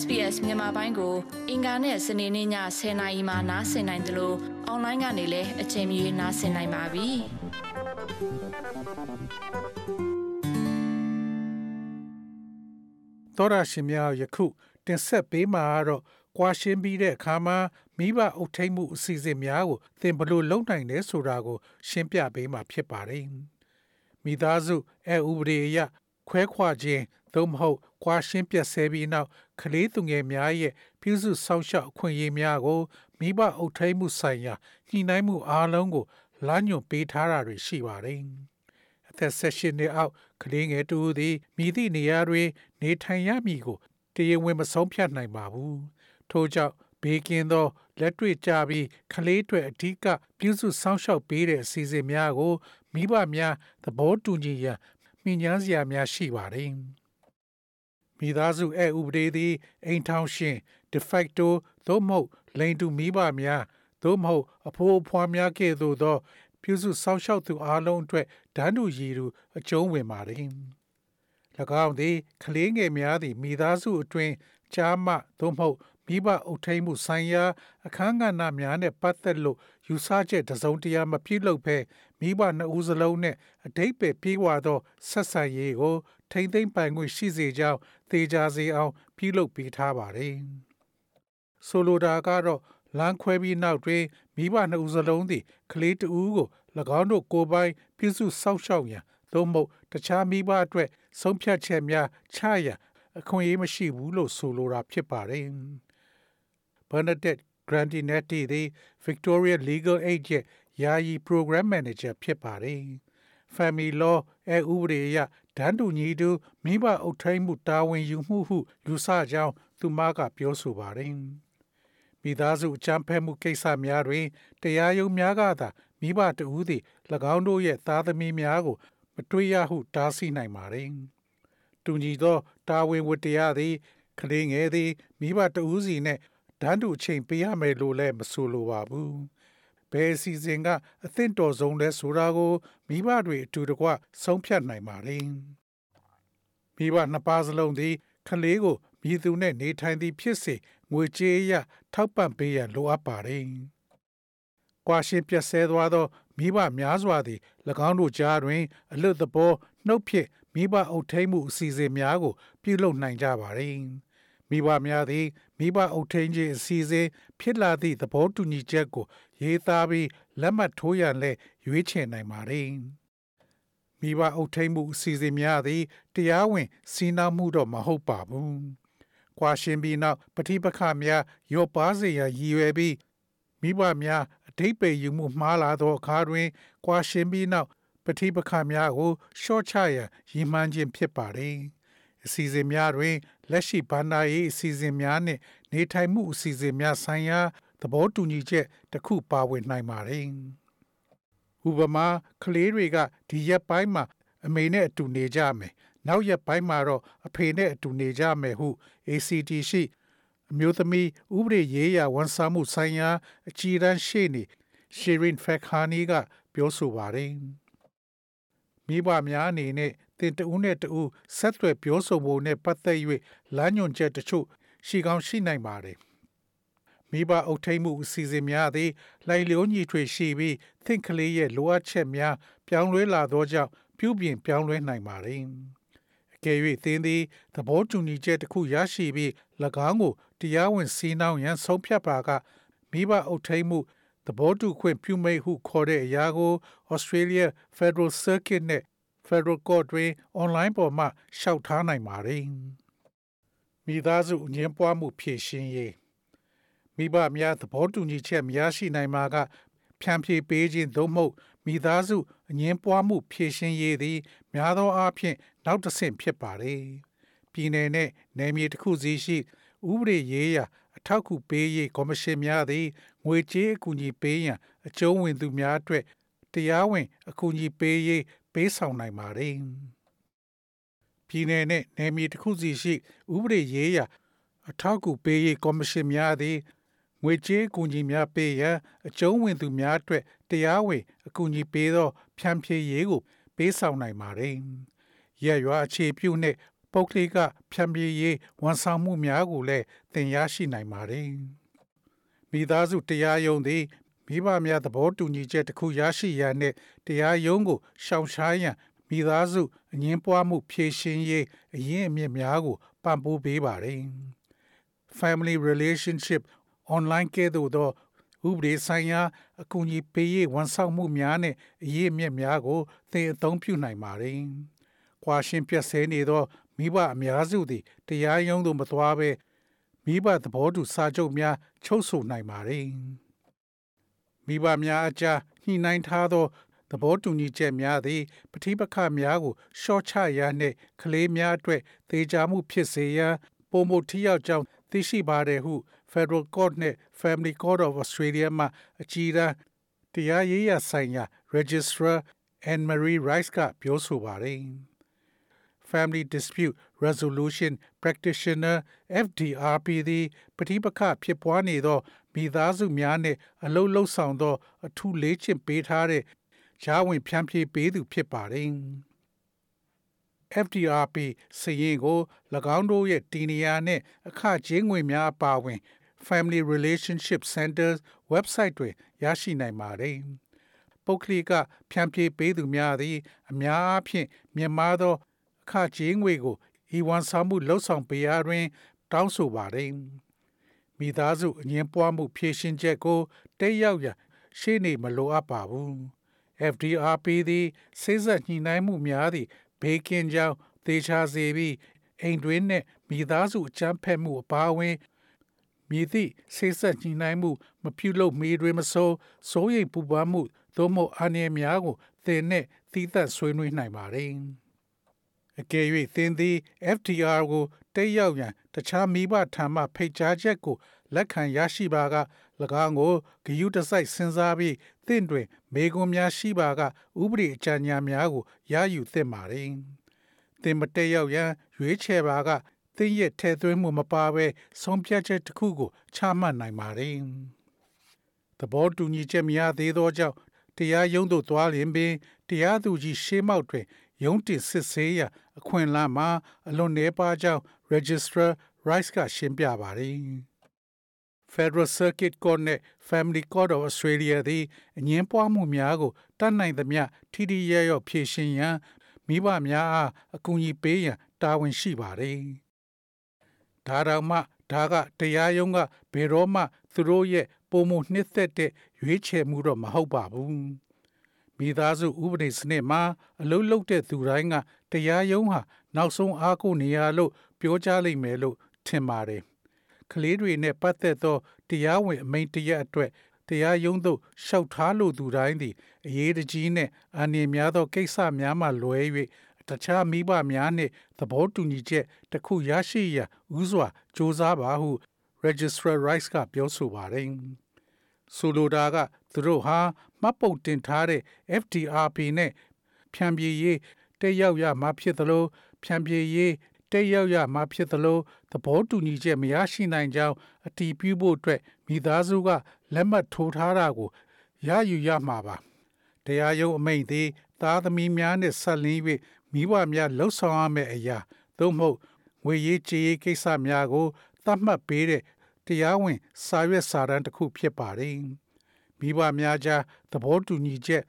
SBS မြန်မာပိုင်းကို အင်ကာနဲ့စနေနေ့ည10:00နာရီမှနားဆင်နိုင်တယ်လို့အွန်လိုင်းကနေလည်းအချိန်မီနားဆင်နိုင်ပါပြီ။သောရရှင်များယခုတင်ဆက်ပေးမှာတော့ကွာရှင်းပြီးတဲ့အခါမှာမိဘအုပ်ထိပ်မှုအစီအစဉ်များကိုသင်ဘလို့လုံနိုင်လဲဆိုတာကို ရှင်းပြပေးမှာဖြစ်ပါတယ်။မိသားစုအဲဥပဒေအရ ခွဲခွာခြင်းသို့မဟုတ်ကွာရှင်းပြဆဲပြီးနောက်ကလေးသူငယ်များရဲ့ပြုစုစောင့်ရှောက်အခွင့်အရေးများကိုမိဘအုပ်ထိပ်မှုဆိုင်ရာညှိနှိုင်းမှုအားလုံးကိုလမ်းညွှန်ပေးထားတာတွေရှိပါတယ်။အသက်ဆက်ရှင်နှစ်အောက်ကလေးငယ်တူသည်မိသည့်နေရာတွင်နေထိုင်ရမည်ကိုတရားဝင်မဆုံးဖြတ်နိုင်ပါဘူး။ထို့ကြောင့်ဘေးကင်းသောလက်တွေ့ကြပြီးကလေးတွေအဓိက ပြုစုစောင့်ရှောက်ပေးတဲ့အစီအစဉ်များကိုမိဘများသဘောတူညီရန် မြင်ညာစရာများရှိပါတယ်။မိသားစုအဲဥပဒေသည်အိမ်ထောင်ရှင် de facto သို့မဟုတ်လိန်တူမိဘများသို့မဟုတ်အဖိုးအဖွားများကဲ့သို့သော ပြုစုစောင့်ရှောက်သူအလုံးအတွက်ဓာတ်တူရည်သူအကျုံးဝင်ပါတယ်။၎င်းသည်ကလေးငယ်များသည့်မိသားစုအတွင်းကြားမှသို့မဟုတ်မိဘအုပ်ထိန်မှုဆိုင်ရာအခမ်းကဏ္ဍများနဲ့ပတ်သက်လို့ ယူဆချက်တစုံတရာမပြုလုပ်ဘဲမိဘနှစ်ဦးစလုံးနဲ့အတိတ်ပဲပြေးဝသောဆက်ဆံရေးကို ထိမ့်သိမ့်ပိုင်ခွင့်ရှိစေကြောင်းသေချာစေအောင် ပြုလုပ်ပေးထားပါတယ်။ဆိုလိုတာကတော့လမ်းခွဲပြီးနောက်တွင်မိဘနှစ်ဦးစလုံးသည်ကလေးတဦးကို၎င်းတို့ကိုယ်ပိုင်ပြုစုစောင့်ရှောက်ရန်သို့မဟုတ်တခြားမိဘအတွက်ဆုံးဖြတ်ချက်များချရန်အခွင့်အရေးမရှိဘူးလို့ဆိုလိုတာဖြစ်ပါတယ်။ Bernadette Grandinetti သည် Victoria Legal Aid ရဲ့ယာယီ Program Manager ဖြစ်ပါတယ်။ Family Law အဲဥပဒေအရဒန်းတူညီတူမိဘအုပ်ထိန်းမှုတာဝန်ယူမှုဟုယူဆကြောင်းသူမကပြောဆိုပါတယ်။မိသားစုအကြမ်းဖက်မှုကိစ္စများတွင် တရားရုံးများကသာမိဘတဦးသည်၎င်းတို့ရဲ့သားသမီးများကို မတွေ့ရဟုတားဆီးနိုင်ပါတယ်။တူညီသောတာဝန်ဝတ္တရားသည်ကလေးငယ်သည်မိဘတဦးစီနဲ့ဓာ တ်တူအချိန်ပေးရမယ်လို့လည်းမဆိုလိုပါဘူး။ဘယ်အစီအစဉ်ကအသင့်တော်ဆုံးလဲဆိုတာကိုမိဘတွေအတူတကွဆုံးဖြတ်နိုင်ပါလေ။မိဘနှစ်ပါးစလုံးသည်ကလေးကိုမြည်သူနဲ့နေထိုင်သည်ဖြစ်စေငွေကြေးအရထောက်ပံ့ပေးရန်လိုအပ်ပါတယ်။ကွာရှင်းပြဆဲသွားသောမိဘများစွာသည်၎င်းတို့ကြားတွင် အလွတ်သဘောနှုတ်ဖြစ်မိဘအုပ်ထိန်မှုအစီအစဉ်များကိုပြုလုပ်နိုင်ကြပါတယ်။ မိဘများသည်မိဘအုပ်ထိန်ခြင်းအစီအစဉ်ဖြစ်လာသည့်သဘောတူညီချက်ကို ရေးသားပြီးလက်မှတ်ထိုးရန်လည်းရွေးချယ်နိုင်ပါတယ်။မိဘအုပ်ထိန်မှုအစီအစဉ်များသည်တရားဝင်စီးနားမှုတော့မဟုတ်ပါဘူး။ကွာရှင်ပြီးနောက်ပဋိပက္ခများရော့ပါစေရန်ရည်ရွယ်ပြီးမိဘများအထိပ္ပယ်ယူမှုမှားလာသောအခါတွင်ကွာရှင်ပြီးနောက်ပဋိပက္ခများကိုရှော့ချရန်ရည်မှန်းခြင်းဖြစ်ပါတယ်။ အစီအစဉ်များတွင်လက်ရှိဘဏ္ဍာရေးအစီအစဉ်များနှင့်နေထိုင်မှုအစီအစဉ်များဆိုင်ရာသဘောတူညီချက်တစ်ခုပါဝင်နိုင်ပါတယ်။ဥပမာကလေးတွေကဒီရက်ပိုင်းမှာအမေနဲ့အတူနေကြမယ်။နောက်ရက်ပိုင်းမှာတော့အဖေနဲ့အတူနေကြမယ်ဟု ACT ရှိအမျိုးသမီးဥပဒေရေးရာဝန်ဆောင်မှုဆိုင်ရာအကြီးအကဲရှေ့နေရှီရင်ဖက်ခါနီကပြောဆိုပါတယ်။မိဘများအနေနဲ့ တင်တဦးနဲ့တဦးဆက်သွယ်ပြောဆိုမှုနဲ့ပတ်သက်၍လမ်းညွှန်ချက်တချို့ရှိကောင်းရှိနိုင်ပါတယ်။မိဘအုပ်ထိန်မှုအစီအစဉ်များသည်လိုက်လျောညီထွေရှိပြီးသင်ကလေးရဲ့လိုအပ်ချက်များပြောင်းလဲလာသောကြောင့်ပြုပြင်ပြောင်းလဲနိုင်ပါတယ်။အကယ်၍သင်သည်သဘောတူညီချက်တစ်ခုရရှိပြီး၎င်းကိုတရားဝင်စီးနှောင်းရန်ဆုံးဖြတ်ပါကမိဘအုပ်ထိန်မှုသဘောတူခွင့်ပြုမိတ်ဟုခေါ်တဲ့အရာကို Australia Federal Circuit နဲ့ Federal Court တွင် online ပေါ်မှရှောက်ထားနိုင်ပါတယ်။မိသားစုအငင်းပွားမှုဖြေရှင်းရေးမိဘများသဘောတူညီချက်မရရှိနိုင်မှာကဖြန့်ဖြေပေးခြင်းသို့မဟုတ်မိသားစုအငင်းပွားမှုဖြေရှင်းရေးသည် များသောအားဖြင့်နောက်တစ်ဆင့်ဖြစ်ပါတယ်။ပြည်내နဲ့နယ်မြေတစ်ခုစီရှိ ဥပဒေရေးရာအထောက်အကူပေးရေးကော်မရှင်များသည်ငွေကြေးအကူအညီပေးရန်အကျုံးဝင်သူများအတွက်တရားဝင် အကူအညီပေးရေး ပေးဆောင်နိုင်ပါတယ်။ပြည်내နဲ့နယ်မြေတစ်ခုစီရှိ ဥပဒေရေးရာအထောက်အကူပေးရေးကော်မရှင်များသည်ငွေကြေးအကူအညီများပေးရန်အကျုံးဝင်သူများအတွက်တရားဝင်အကူအညီပေးသော ဖြန့်ဖြေရေးကို ပေးဆောင်နိုင်ပါတယ်။ရရွာအခြေပြုနှင့်ပုတ်ကလေးကဖြံပြေးရေးဝန်ဆောင်မှုများကိုလည်းသင်ရရှိနိုင်ပါတယ်။မိသားစုတရားရုံးသည် မိဘများသဘောတူညီချက်တစ်ခုရရှိရန်နှင့်တရားရုံးကိုရှောင်ရှားရန်မိသားစုအငင်းပွားမှုဖြေရှင်းရေးအရင်းအမြစ်များကိုပံ့ပိုးပေးပါတယ်။ Family relationship online ကဲ့သို့သောဥပဒေဆိုင်ရာအကူအညီပေးရေးဝန်ဆောင်မှုများနဲ့အရေးအမြစ်များကိုသင်အသုံးပြုနိုင်ပါတယ်။ကွာရှင်းပြတ်ဆဲနေသောမိဘအများစုသည်တရားရုံးသို့မသွားဘဲမိဘသဘောတူစာချုပ်များချုပ်ဆိုနိုင်ပါတယ်။ မိဘများအကြားညှိနှိုင်းထားသောသဘောတူညီချက်များသည် ပဋိပက္ခများကိုရှော့ချရနှင့်ကလေးများအတွက်သေချာမှုဖြစ်စေရန်ပုံမှုထိရောက်ကြောင်းသိရှိပါတယ်ဟု Federal Court နဲ့ Family Court of Australia မှအကြီးအကဲတရားရေးရာဆိုင်ရာ Registrar Anne Marie Rice ကပြောဆိုပါတယ်။ Family Dispute Resolution Practitioner FDRP သည်ပဋိပက္ခဖြစ်ပွားနေသော မိသားစုများနှင့်အလုပ်လုပ်ဆောင်သော အထူးလေးချင့်ပေးထားတဲ့ဂျားဝင်ဖြန့်ဖြေးပေးသူဖြစ်ပါတယ်။ FDRP စရင်ကို၎င်းတို့ရဲ့တီနီယာနဲ့အခကြေးငွေများအပါအဝင် Family Relationship Centers website တွင်ရရှိနိုင်ပါတယ်။ပုတ်ကလီကဖြန့်ဖြေးပေးသူများသည် အများအားဖြင့်မြန်မာသောအခကြေးငွေကိုဤဝန်ဆောင်မှုလှုပ်ဆောင်ပေးရာတွင် တောင်းဆိုပါတယ်။ မိသားစုအငင်းပွားမှုဖြေရှင်းချက်ကိုတိတ်ရောက်ရရှေ့နေမလိုအပ်ပါဘူး။ FDRP သည်စိစက်ညှိနှိုင်းမှုများသည့်ဘေးကင်းကြောင်းသေချာစေပြီးအိမ်တွင်းနှင့်မိသားစုအကြမ်းဖက်မှုအပါအဝင်မြည်သည့်ဆေးဆက်ညှိနှိုင်းမှုမပြုလုပ်မီတွင်မစိုးစိုးရိမ်ပူပန်မှုသို့မဟုတ်အနေများကိုသင်နှင့်သီးသန့်ဆွေးနွေးနိုင်ပါ रे အကယ်၍သင်သည် FTR ကိုတိတ်ရောက်ရန်တခြားမိဘထံမှဖိတ်ကြားချက်ကိုလက်ခံရရှိပါက၎င်းကိုဂယုတစိုက်စဉ်းစားပြီးသင်တွင် မေကွန်များရှိပါကဥပဒေအကြံဉာဏ်များကိုရယူသင့်ပါ रे သင်မတက်ရောက်ရန်ရွေးချယ်ပါကသင်ရဲ့ထဲသွင်းမှုမပါဘဲဆုံးဖြတ်ချက်တစ်ခုကိုချမှတ်နိုင်ပါတယ်။သဘောတူညီချက်များသေးသောကြောင့်တရားရုံးသို့သွားလျင်ပင်တရားသူကြီးရှေးမောက်တွင် ရုံးတင်စစ်ဆေးရအခွင့်အလမ်းမှာအလွန်နှဲပါကြောင်း Registrar Rice ကရှင်းပြပါတယ်။ Federal Circuit Court နဲ့ Family Court of Australia သည်အငင်းပွားမှုများကိုတတ်နိုင်သမျှထိထိရရဖြေရှင်းရန်မိဘများအားအကူအညီပေးရန်တာဝန်ရှိပါတယ်။ဒါတောင်မှဒါကတရားရုံးကဘယ်တော့မှသူတို့ရဲ့ပုံမှုနှစ်သက်တဲ့ရွေးချယ်မှုတော့မဟုတ်ပါဘူး။ မိသားစုဥပဒေစနစ်မှာအလုံးလုံးတဲ့သူတိုင်းကတရားရုံးဟာနောက်ဆုံးအားကိုနေရလို့ပြောကြလိမ့်မယ်လို့ထင်ပါတယ်။ကလေးတွေနဲ့ပတ်သက်သောတရားဝင်အမိန့်တရက်အတွက်တရားရုံးသို့ရှောက်ထားလိုသူတိုင်းသည်အရေးတကြီးနဲ့အန္တရာယ်များသောကိစ္စများမှလွဲ၍တခြားမိဘများနှင့်သဘောတူညီချက်တစ်ခုရရှိရန်ဥစွာစ조사ပါဟု Registrar Rice ကပြောဆိုပါတယ်။ဆိုလိုတာက သူတို့ဟာမှတ်ပုံတင်ထားတဲ့ FDRP နဲ့ဖြန့်ပြေးရေးတက်ရောက်ရမှာဖြစ်သလိုဖြန့်ပြေးရေးတက်ရောက်ရမှာဖြစ်သလိုသဘောတူညီချက်မရရှိနိုင်ကြောင်းအတည်ပြုဖို့အတွက်မိသားစုကလက်မှတ်ထိုးထားတာကိုရယူရမှာပါတရားရုံးအမိန့်သည်သားသမီးများနှင့်ဆက်လင်း၍မိဘများလှုပ်ဆောင်ရမယ့်အရာသို့မဟုတ်ငွေရေးကြေးရေးကိစ္စများကိုသတ်မှတ်ပေးတဲ့တရားဝင်စာရွက်စာတမ်းတစ်ခုဖြစ်ပါတယ် မိဘများကြားသဘောတူညီချက်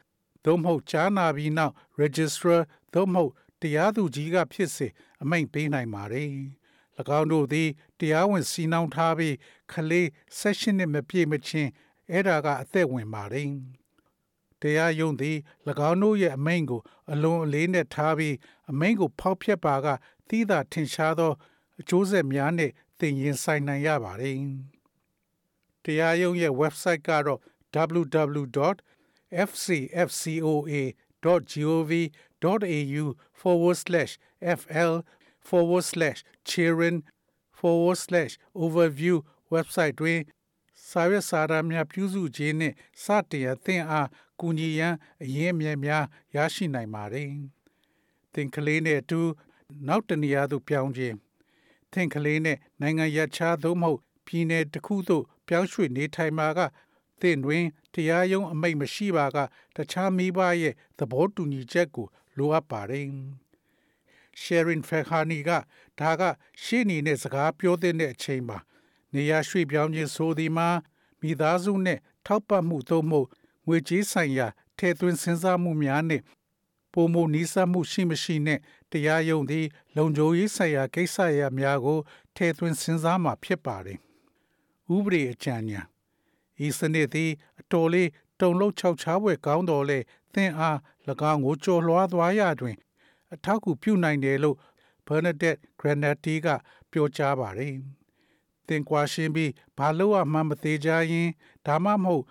သို့မဟုတ်ကြားနာပြီးနောက် registrar သို့မဟုတ်တရားသူကြီးကဖြစ်စေအမိန့်ပေးနိုင်ပါတယ်၎င်းတို့သည်တရားဝင်စီနှောင်းထားပြီးခလေးဆက်ရှင်နှစ်မပြည့်မချင်းအဲ့ဒါကအသက်ဝင်ပါတယ်တရားရုံးသည်၎င်းတို့ရဲ့အမိန့်ကို အလွန်အလေးနဲ့ထားပြီးအမိန့်ကိုဖောက်ဖျက်ပါကသီးသာထင်ရှားသောအကျိုးဆက်များနဲ့သင်ရင်ဆိုင်နိုင်ရပါတယ်တရားရုံးရဲ့ website ကတော့ www.fcfcoa.gov.au forward slash fl forward slash children forward slash overview website တွင်စာရွက်စာတမ်းများပြုစုခြင်းနှင့်စတင်အသင်အားကူညီရန်အရင်းအမြစ်များရရှိနိုင်ပါတယ်။သင်ကလေးနှင့်အတူနောက်တနေရာသို့ပြောင်းခြင်းသင်ကလေးနှင့်နိုင်ငံရခြားသို့မဟုတ်ပြည်내တစ်ခုသို့ပြောင်းရွှေ့နေထိုင်မှာက သင်တွင်တရားရုံးအမိန့်မရှိပါက တခြားမိဘရဲ့သဘောတူညီချက်ကိုလိုအပ်ပါတယ်။ Sharon Fekhani ကဒါကရှေ့နေနဲ့စကားပြောတဲ့အချိန်မှာနေရာရွှေ့ပြောင်းခြင်းဆိုသည်မှာမိသားစုနဲ့ထောက်ပံ့မှုသို့မဟုတ်ငွေကြေးဆိုင်ရာထဲသွင်းစဉ်းစားမှုများနဲ့ပုံမနီးစပ်မှုရှိမရှိနဲ့တရားရုံးသည် လုံခြုံရေးဆိုင်ရာကိစ္စရာများကိုထဲသွင်းစဉ်းစားမှာဖြစ်ပါတယ်။ဥပဒေအကြံဉာဏ် ဤစနစ်သည်အတော်လေးတုံလုံးခြောက်ခြားပွဲကောင်းတော်လဲသင်အား၎င်းကိုကြော်လွှားသွားရတွင် အထောက်အကူပြုနိုင်တယ်လို့ Bernadette Granati ကပြောကြားပါတယ်။သင်ကွာရှင်းပြီးဘာလို့အမှမသေးကြရင်ဒါမှမဟုတ်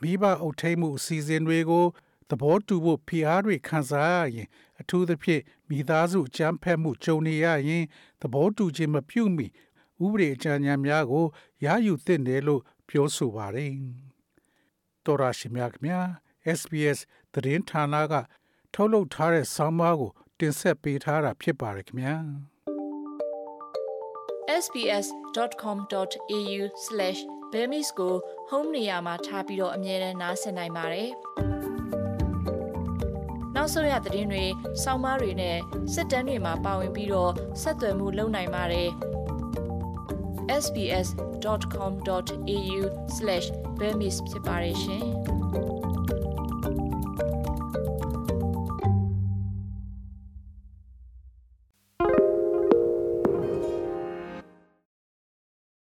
မိဘအုပ်ထိပ်မှုအစီအစဉ်တွေကိုသဘောတူဖို့ဖိအားတွေခံစားရရင် အထူးသဖြင့်မိသားစုအကြမ်းဖက်မှုကြုံနေရရင်သဘောတူခြင်းမပြုမီဥပဒေအကြံဉာဏ်များကိုရယူသင့်တယ်လို့ ပြောဆိုပါတယ်။တော်ရရှိမြခင် SBS သတင်းဌာနကထုတ်လုပ်ထားတဲ့ဆောင်းပါးကို တင်ဆက်ပေးထားတာဖြစ်ပါတယ်ခင်ဗျာ sbs.com.au/bemis ကို home နေရာမှာထားပြီးတော့အမြဲတမ်းနှာစင်နိုင်ပါတယ်။နောက်ဆုံးရသတင်းတွေ၊စောင်းမားတွေနဲ့စစ်တမ်းတွေမှာပါဝင်ပြီးတော့ဆက်သွယ်မှုလုပ်နိုင်ပါတယ်။ sbs.com.au/bemis ဖြစ်ပါတယ်ရှင်။